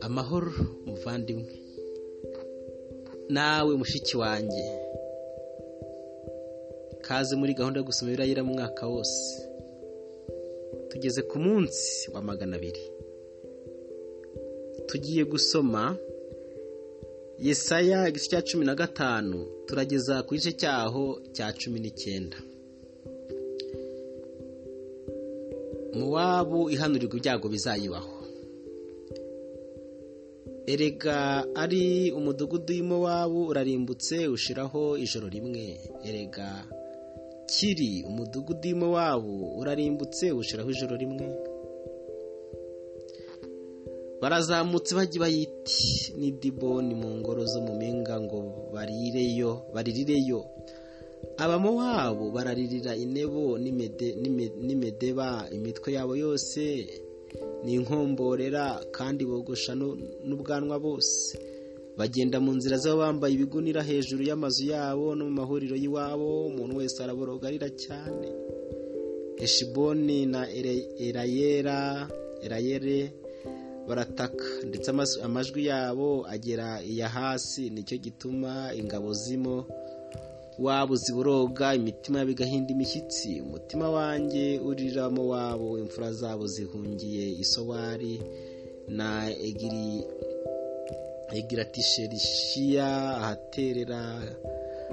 amahoro muvandimwe nawe mushiki wanjye. Kaze muri gahunda yo gusoma ibirayira mu mwaka wose. Tugeze ku munsi wa magana abiri. Tugiye gusoma yesaya igice cya cumi na gatanu. Turageza ku gice cyaho cya cumi n'icyenda. Muwabu ihanurirwa ibyago bizayibaho. Erega ari umudugudu w'imowabu urarimbutse ushiraho ijoro rimwe. Erega kiri umudugudu w'imowabu urarimbutse ushiraho ijoro rimwe. Barazamutse bajya bayiti ni diboni mu ngoro zo mu mpinga ngo barireyo baririreyo. Abamowabu bararirira inebo n'imedeba imitwe yabo yose ni inkomborera kandi bogosha n'ubwanwa bose. Bagenda mu nzira zabo bambaye ibigunira hejuru y'amazu yabo no mu mahuriro y'iwabo umuntu wese araborogarira cyane. Heshiboni na erayera erayere barataka ndetse amajwi yabo agera iya hasi ni cyo gituma ingabo zimo wabo ziburoga imitima yabo igahinda imishyitsi umutima wanjye uriramo wabo imfura zabo zihungiye isowari na egiratisherishiya ahaterera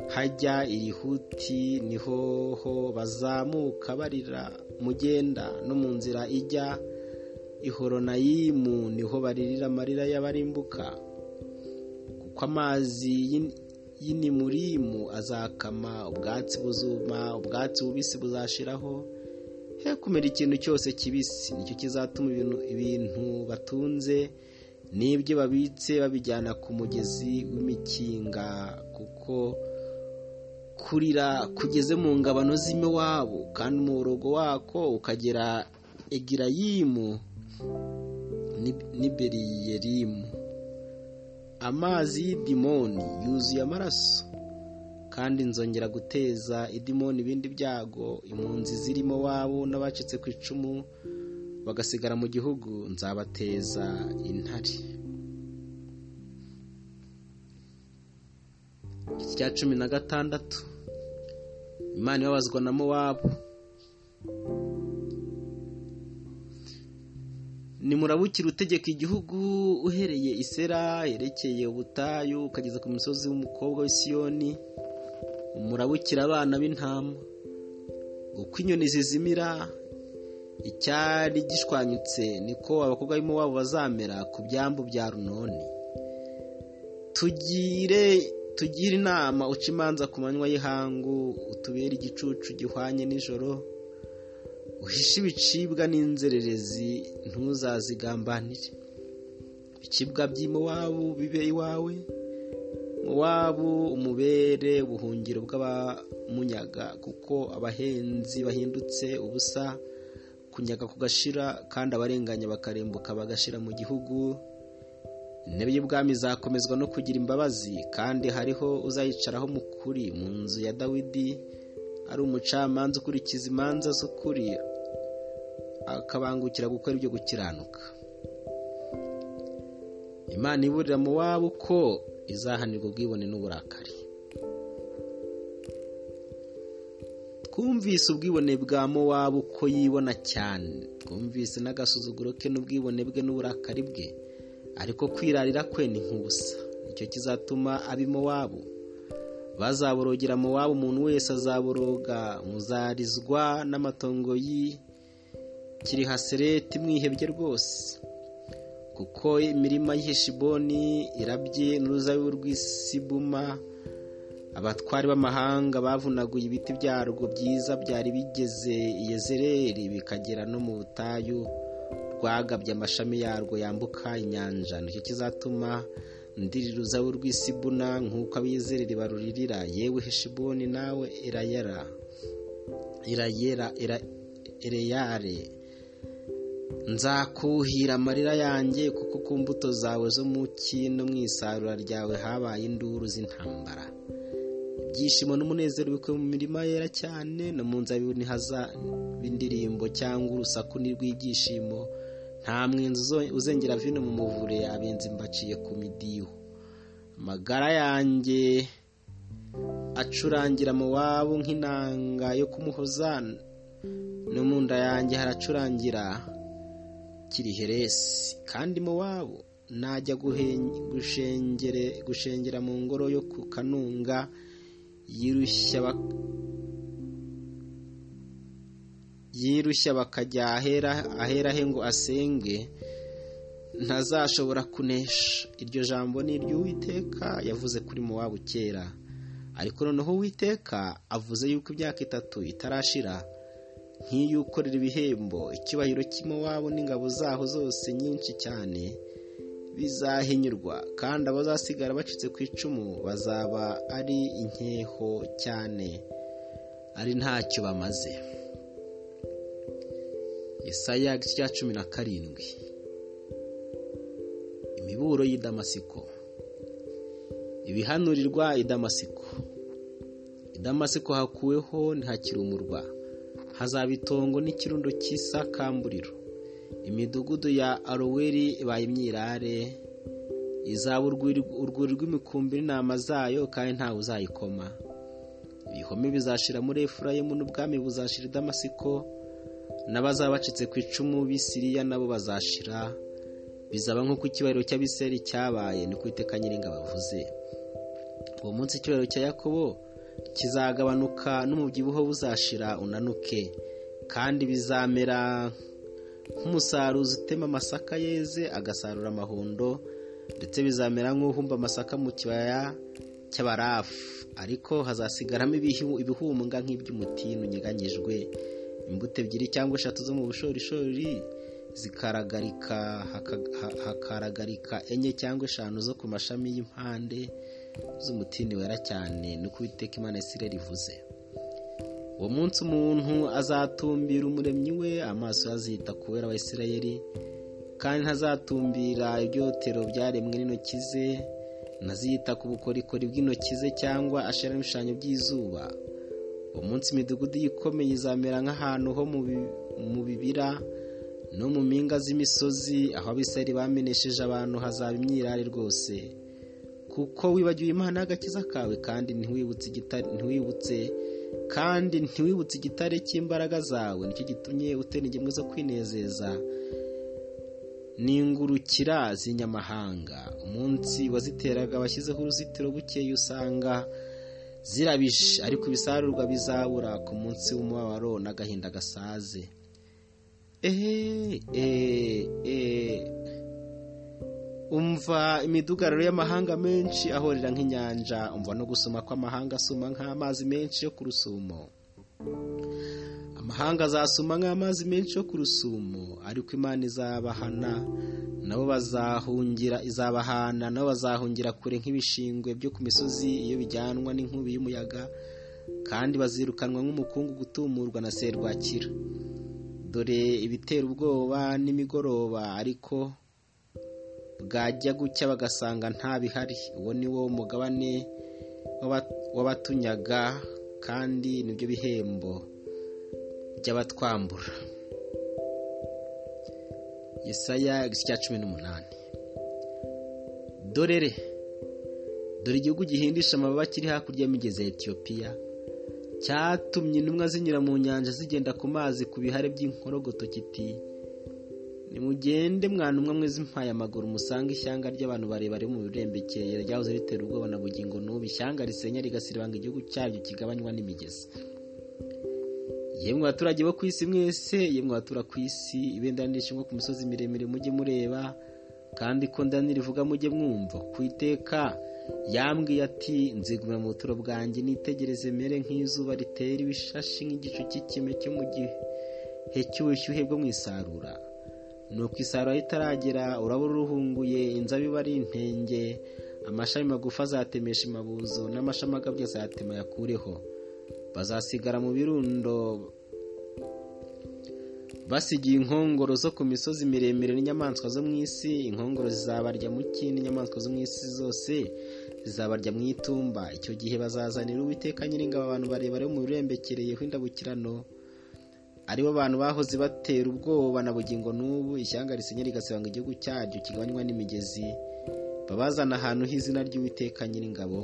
hajya irihuti ni ho ho bazamuka barira mugenda no mu nzira ijya ihoronayimu ni ho baririra amarira y'abarimbuka. Kuko amazi y'inimurimu azakama ubwatsi buzuma ubwatsi bubisi buzashiraho. He kumera ikintu cyose kibisi ni cyo kizatuma ibintu batunze n'ibyo babitse babijyana ku mugezi w'imikinga kuko kurira kugeze mu ngabano z'imiwabo kandi umuborogo wako ukagera egirayimu n'iberiyerimu amazi y'idimoni yuzuye amaraso kandi nzongera guteza idimoni ibindi byago impunzi zirimo wabo n'abacitse ku icumu bagasigara mu gihugu nzabateza intare. Iki cya cumi na gatandatu imana ibabazwa na mowabu. Nimurabukire utegeka igihugu uhereye isera herekeye ubutayu ukageza ku misozi w'umukobwa w'isiyoni murabukire abana b'intama. Uko inyoni zizimira icyari gishwanyutse niko abakobwa b'imo wabo bazamera ku byambu bya runoni. Tugire tugire inama uca imanza ku manywa y'ihangu utubere igicucu gihwanye nijoro. Uhishe ibicibwa n'inzererezi ntuzazigambanire. Ibicibwa by'imowabu bibe iwawe. Mowabu umubere ubuhungiro bw'abamunyaga kuko abahenzi bahindutse ubusa kunyaga kugashira kandi abarenganya bakarembuka bagashira mu gihugu. Intebe y'ubwami izakomezwa no kugira imbabazi kandi hariho uzayicaraho mu kuri mu nzu ya dawidi ari umucamanza ukurikiza imanza z'ukuri. Akabangukira gukora ibyo gukiranuka. Imana iburira mu wabo ko izahanirwa ubwibone n'uburakari. Twumvise ubwibone bwa mowabu ko yibona cyane. Twumvise n'agasuzuguro ke n'ubwibone bwe n'uburakari bwe ariko kwirarira kwe ni nk'ubusa. Nicyo kizatuma ab'imowabu bazaborogera mu wabo umuntu wese azaboroga. Muzarizwa n'amatongo y'ikiri hasereti mwihebye rwose. Kuko imirima y'iheshiboni irabye n'uruzabibu rw'isibuma abatwari b'amahanga bavunaguye ibiti byarwo byiza byari bigeze iyezereri bikagera no mu butayu rwagabye amashami yarwo yambuka inyanja. Nicyo kizatuma ndirira uruzabibu rw'isibuna nk'uko abizereri baruririra. Yewe heshiboni nawe irayera irayera ireyare nzakuhira amarira yanjye kuko ku mbuto zawe zo mu no mu isarura ryawe habaye induru z'intambara. Ibyishimo n'umunezero bikuwe mu mirima yera cyane no mu nzabibu ntihazaba indirimbo cyangwa urusaku rw'ibyishimo nta mwenzi uzengera vino mu muvure abenzi mbaciye ku midiho amagara yanjye acurangira mu wabo nk'inanga yo kumuhoza no mu nda yanjye haracurangira kiriheresi kandi mu wabo najya gushengera mu ngoro yo ku kanunga yirushya bakajya ahera he ngo asenge? Ntazashobora kunesha. Iryo jambo ni iry'uwiteka yavuze kuri mu wabo kera. Ariko noneho uwiteka avuze yuko imyaka itatu itarashira. Nk'iy'ukorera ibihembo icyubahiro cy'imowabu n'ingabo zaho zose nyinshi cyane bizahinyurwa kandi abazasigara bacitse ku icumu bazaba ari inkeho cyane ari ntacyo bamaze. Yesaya cya cumi na karindwi. Imiburo y'i Damasiko. Ibihanurirwa i Damasiko. I Damasiko hakuweho ntihakiri umurwa hazaba itongo n'ikirundo cy'isakamburiro. Imidugudu ya aroweri ibaye imyirare. Izaba urwuri rw'imikumbi n'intama zayo kandi ntawe uzayikoma. Ibihome bizashira muri efurayimu n'ubwami buzashira i Damasiko n'abazaba bacitse ku icumu b'isiriya nabo bazashira. Bizaba nk'uko icyubahiro cy'abiseri cyabaye ni kwiteka nyiringa bavuze uwo munsi icyubahiro cya yakobo kizagabanuka n'umubyibuho buzashira unanuke. Kandi bizamera nk'umusaruzi utema amasaka yeze agasarura amahundo ndetse bizamera nk'uhumba amasaka mu kibaya cy'abarafu. Ariko hazasigaramo ibihumbwa nk'iby'umutini unyeganyijwe imbuto ebyiri cyangwa eshatu zo mu bushorishori zikaragarika hakaragarika enye cyangwa eshanu zo ku mashami y'impande. Z'umutini wera cyane ni uko Uwiteka imana isirere rivuze uwo munsi umuntu azatumbira umuremyi we amaso azita ku wera wa isirayeli kandi ntazatumbira ibyotero byaremwe n'intoki ze ntazita ku bukorikori bw'intoki ze cyangwa ashira ibishushanyo by'izuba. Uwo munsi imidugudu ikomeye izamera nk'ahantu ho mu bibira no mu mpinga z'imisozi aho abisari bamenesheje abantu hazaba imyirare rwose. Kuko wibagiwe imana y'agakiza kawe kandi ntiwibutse kandi ntiwibutse igitare cy'imbaraga zawe. Nicyo gitumye utera ingemwe zo kwinezeza. N'ingurukira z'inyamahanga. Umunsi waziteraga washyizeho uruzitiro bukeye usanga zirabije ariko ibisarurwa bizabura ku munsi w'umubabaro n'agahinda gasaze. Umva imidugararo y'amahanga menshi ahorera nk'inyanja. Umva no gusoma kw'amahanga asuma nk'amazi menshi yo ku rusumo. Amahanga azasuma nk'amazi menshi yo ku rusumo ariko imana izabahana nabo bazahungira izabahana nabo bazahungira kure nk'ibishingwe byo ku misozi iyo bijyanwa n'inkubi y'umuyaga kandi bazirukanwa nk'umukungu gutumurwa na serwakira. Dore ibitera ubwoba nimigoroba ariko bwajya gucya bagasanga nta bihari uwo ni wo mugabane w'abatunyaga kandi ni byo bihembo by'abatwambura. Yesaya igice cya cumi n'umunani. Dorere dore igihugu gihindisha amababa kiri hakurya y'imigezi ya etiyopiya. Cyatumye intumwa zinyura mu nyanja zigenda ku mazi ku bihare by'inkorogoto kiti nimugende mwana umwe mwe zimpaye amaguru musange ishyanga ry'abantu barebare mu birembekeye ryahoze ritera ubwoba na bugingo n'ubu. Ishyanga risenya rigasiribanga igihugu cyaryo kigabanywa n'imigezi. Yemwe abaturage bo ku isi mwese yemwe abatura ku isi ibendera nishingwa ku misozi miremire mujye mureba kandi ko rivuga mujye mwumva. Ku iteka yambwiye ati nzigumira mu buturo bwanjye nitegereze mere nk'izuba ritera ibishashi nk'igicu cy'ikime cyo mu gihe cy'ubushyuhe bwo mu isarura. Nuko isarura ritaragera uraba ruhunguye inzabibu ari intenge amashami magufi azatemesha imabuzo n'amashami agabye azatema yakureho. Bazasigara mu birundo basigiye inkongoro zo ku misozi miremire n'inyamaswa zo mu isi. Inkongoro zizabarya mu kindi inyamaswa zo mu isi zose zizabarya mu itumba. Icyo gihe bazazanira uwiteka nyiringabo abantu barebare bo mu birembekereyeho indabukirano. Ari bo bantu bahoze batera ubwoba na bugingo n'ubu ishyanga risenyera rigasanga igihugu cyaryo kigabanywa n'imigezi. Babazana ahantu h'izina ry'uwiteka nyiringabo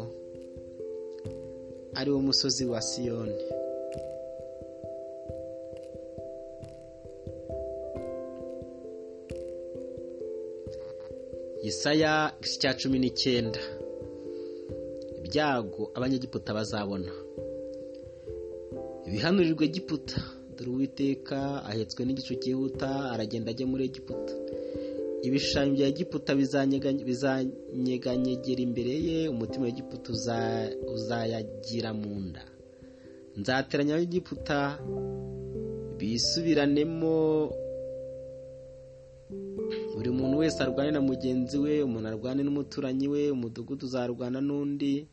ari wo musozi wa siyoni. Yesaya cya cumi n'icyenda. Ibyago abanyegiputa bazabona. Ibihanurirwa Egiputa. Dore uwiteka ahetswe n'igicu cyihuta aragenda ajya muri Egiputa. Ibishushanyo bya Egiputa bizanyeganyegera imbere ye umutima wa Egiputa uzayagira mu nda. Nzateranya Egiputa bisubiranemo buri muntu wese arwane na mugenzi we umuntu arwane n'umuturanyi we umudugudu uzarwana n'undi.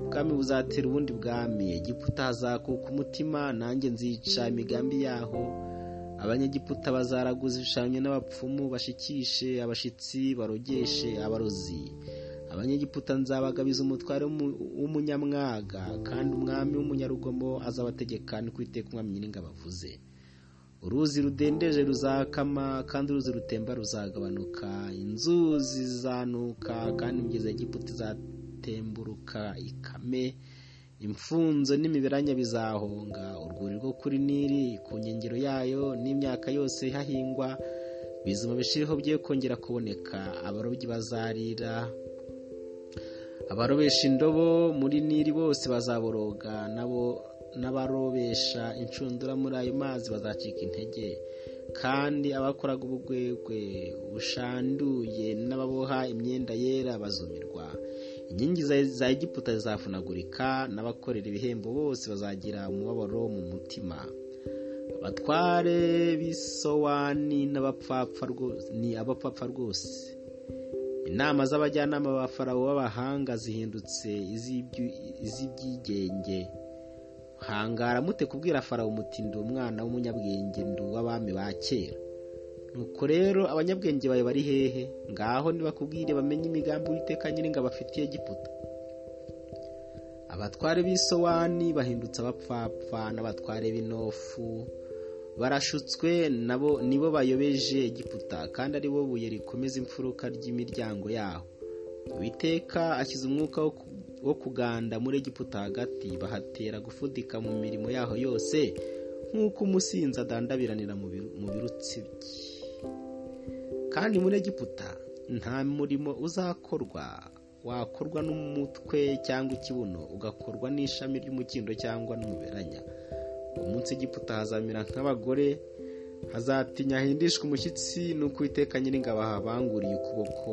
Ubwami buzatera ubundi bwami. Egiputa hazakuka umutima nanjye nzica imigambi yaho. Abanyegiputa bazaraguza ibishushanyo n'abapfumu bashikishe abashyitsi barogeshe abarozi. Abanyegiputa nzabagabiza umutware w'umunyamwaga kandi umwami w'umunyarugomo azabategeka ni kwiteka umwami nyiringa bavuze uruzi rudendeje ruzakama kandi uruzi rutemba ruzagabanuka. Inzuzi zizanuka kandi imigezi ya Egiputa izatemburuka ikame imfunzo n'imiberanya bizahonga. Urwuri rwo kuri nili ku nkengero yayo n'imyaka yose hahingwa bizima bishiriho bye kongera kuboneka. Abarobyi bazarira abarobesha indobo muri nili bose bazaboroga nabo n'abarobesha inshundura muri ayo mazi bazacika intege. Kandi abakoraga ubugwegwe bushanduye n'ababoha imyenda yera bazumirwa. Inkingi za Egiputa zizafunagurika n'abakorera ibihembo bose bazagira umubabaro mu mutima. Abatware b'isowani ni abapfapfa rwose. Inama z'abajyanama ba farawo b'abahanga zihindutse iz'ibyigenge. Hangara mute kubwira farawo muti ndi umwana w'umunyabwenge ndi uw'abami ba kera. Nuko rero abanyabwenge bawe bari hehe? Ngaho ntibakubwire bamenye imigambi witeka nyiringa bafitiye Egiputa. Abatware b'isowani bahindutse abapfapfa n'abatware b'inofu barashutswe nabo nibo bayobeje Egiputa kandi ari bo buye rikomeza imfuruka ry'imiryango yaho. Uwiteka ashyize umwuka wo kuganda muri Egiputa hagati bahatera gufudika mu mirimo yaho yose nk'uko umusinzi adandabiranira mu birutsi bye. Kandi muri Egiputa nta murimo uzakorwa wakorwa n'umutwe cyangwa ikibuno ugakorwa n'ishami ry'umukindo cyangwa n'umuberanya. Uwo munsi Egiputa hazamera nk'abagore hazatinya hindishwa umushyitsi n'uko Uwiteka nyiringabo ahabanguriye ukuboko.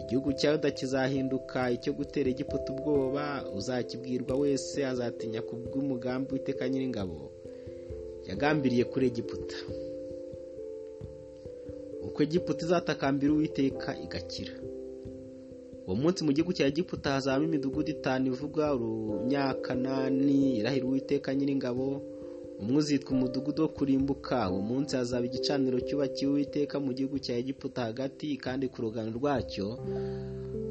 Igihugu cyawe kizahinduka icyo gutera Egiputa ubwoba uzakibwirwa wese azatinya ku bw'umugambi w'iteka nyiringabo yagambiriye kuri Egiputa. Uko Egiputa izatakambira uwiteka igakira. Uwo munsi mu gihugu cya Egiputa hazaba imidugudu itanu ivuga urunyakanani irahira uwiteka nyiringabo umwe uzitwa umudugudu wo kurimbuka uwo munsi hazaba igicaniro cyubakiwe uwiteka mu gihugu cya Egiputa hagati kandi ku rugano rwacyo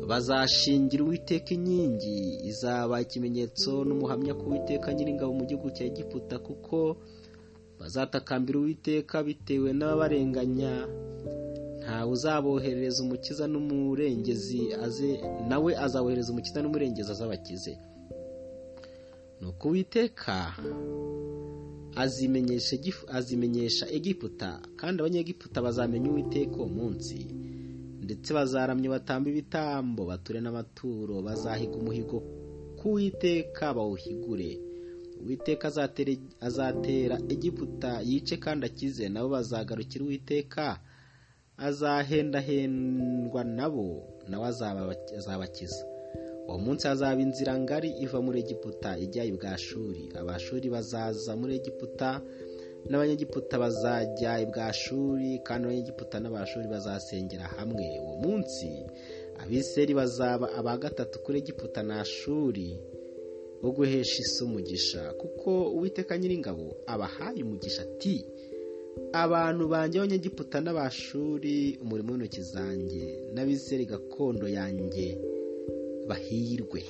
bazashingira uwiteka inkingi. Izaba ikimenyetso n'umuhamya ku witeka nyiringabo mu gihugu cya Egiputa kuko bazatakambira uwiteka bitewe n'ababarenganya ntawe uzaboherereza umukiza n'umurengezi aze nawe azabohereza umukiza n'umurengezi azabakize nuko uwiteka azimenyesha Egiputa kandi abanyegiputa bazamenya uwiteka uwo munsi. Ndetse bazaramya batamba ibitambo bature n'amaturo bazahiga umuhigo k'uwiteka bawuhigure. Uwiteka azatera Egiputa yice kandi akize nabo bazagarukira uwiteka azahendahendwa nabo nawe azabakiza. Uwo munsi hazaba inzira ngari iva muri Egiputa ijya i Bwashuri. Abashuri bazaza muri Egiputa n'abanyegiputa bazajya i Bwashuri kandi abanyegiputa n'abashuri bazasengera hamwe. Uwo munsi abiseri bazaba aba gatatu kuri Egiputa na Ashuri. Wo guhesha isi umugisha kuko uwiteka nyiringabo abahaye umugisha ati abantu banjye abanyegiputa n'abashuri umurimo w'intoki zanjye n'abiseri gakondo yanjye bahirwe.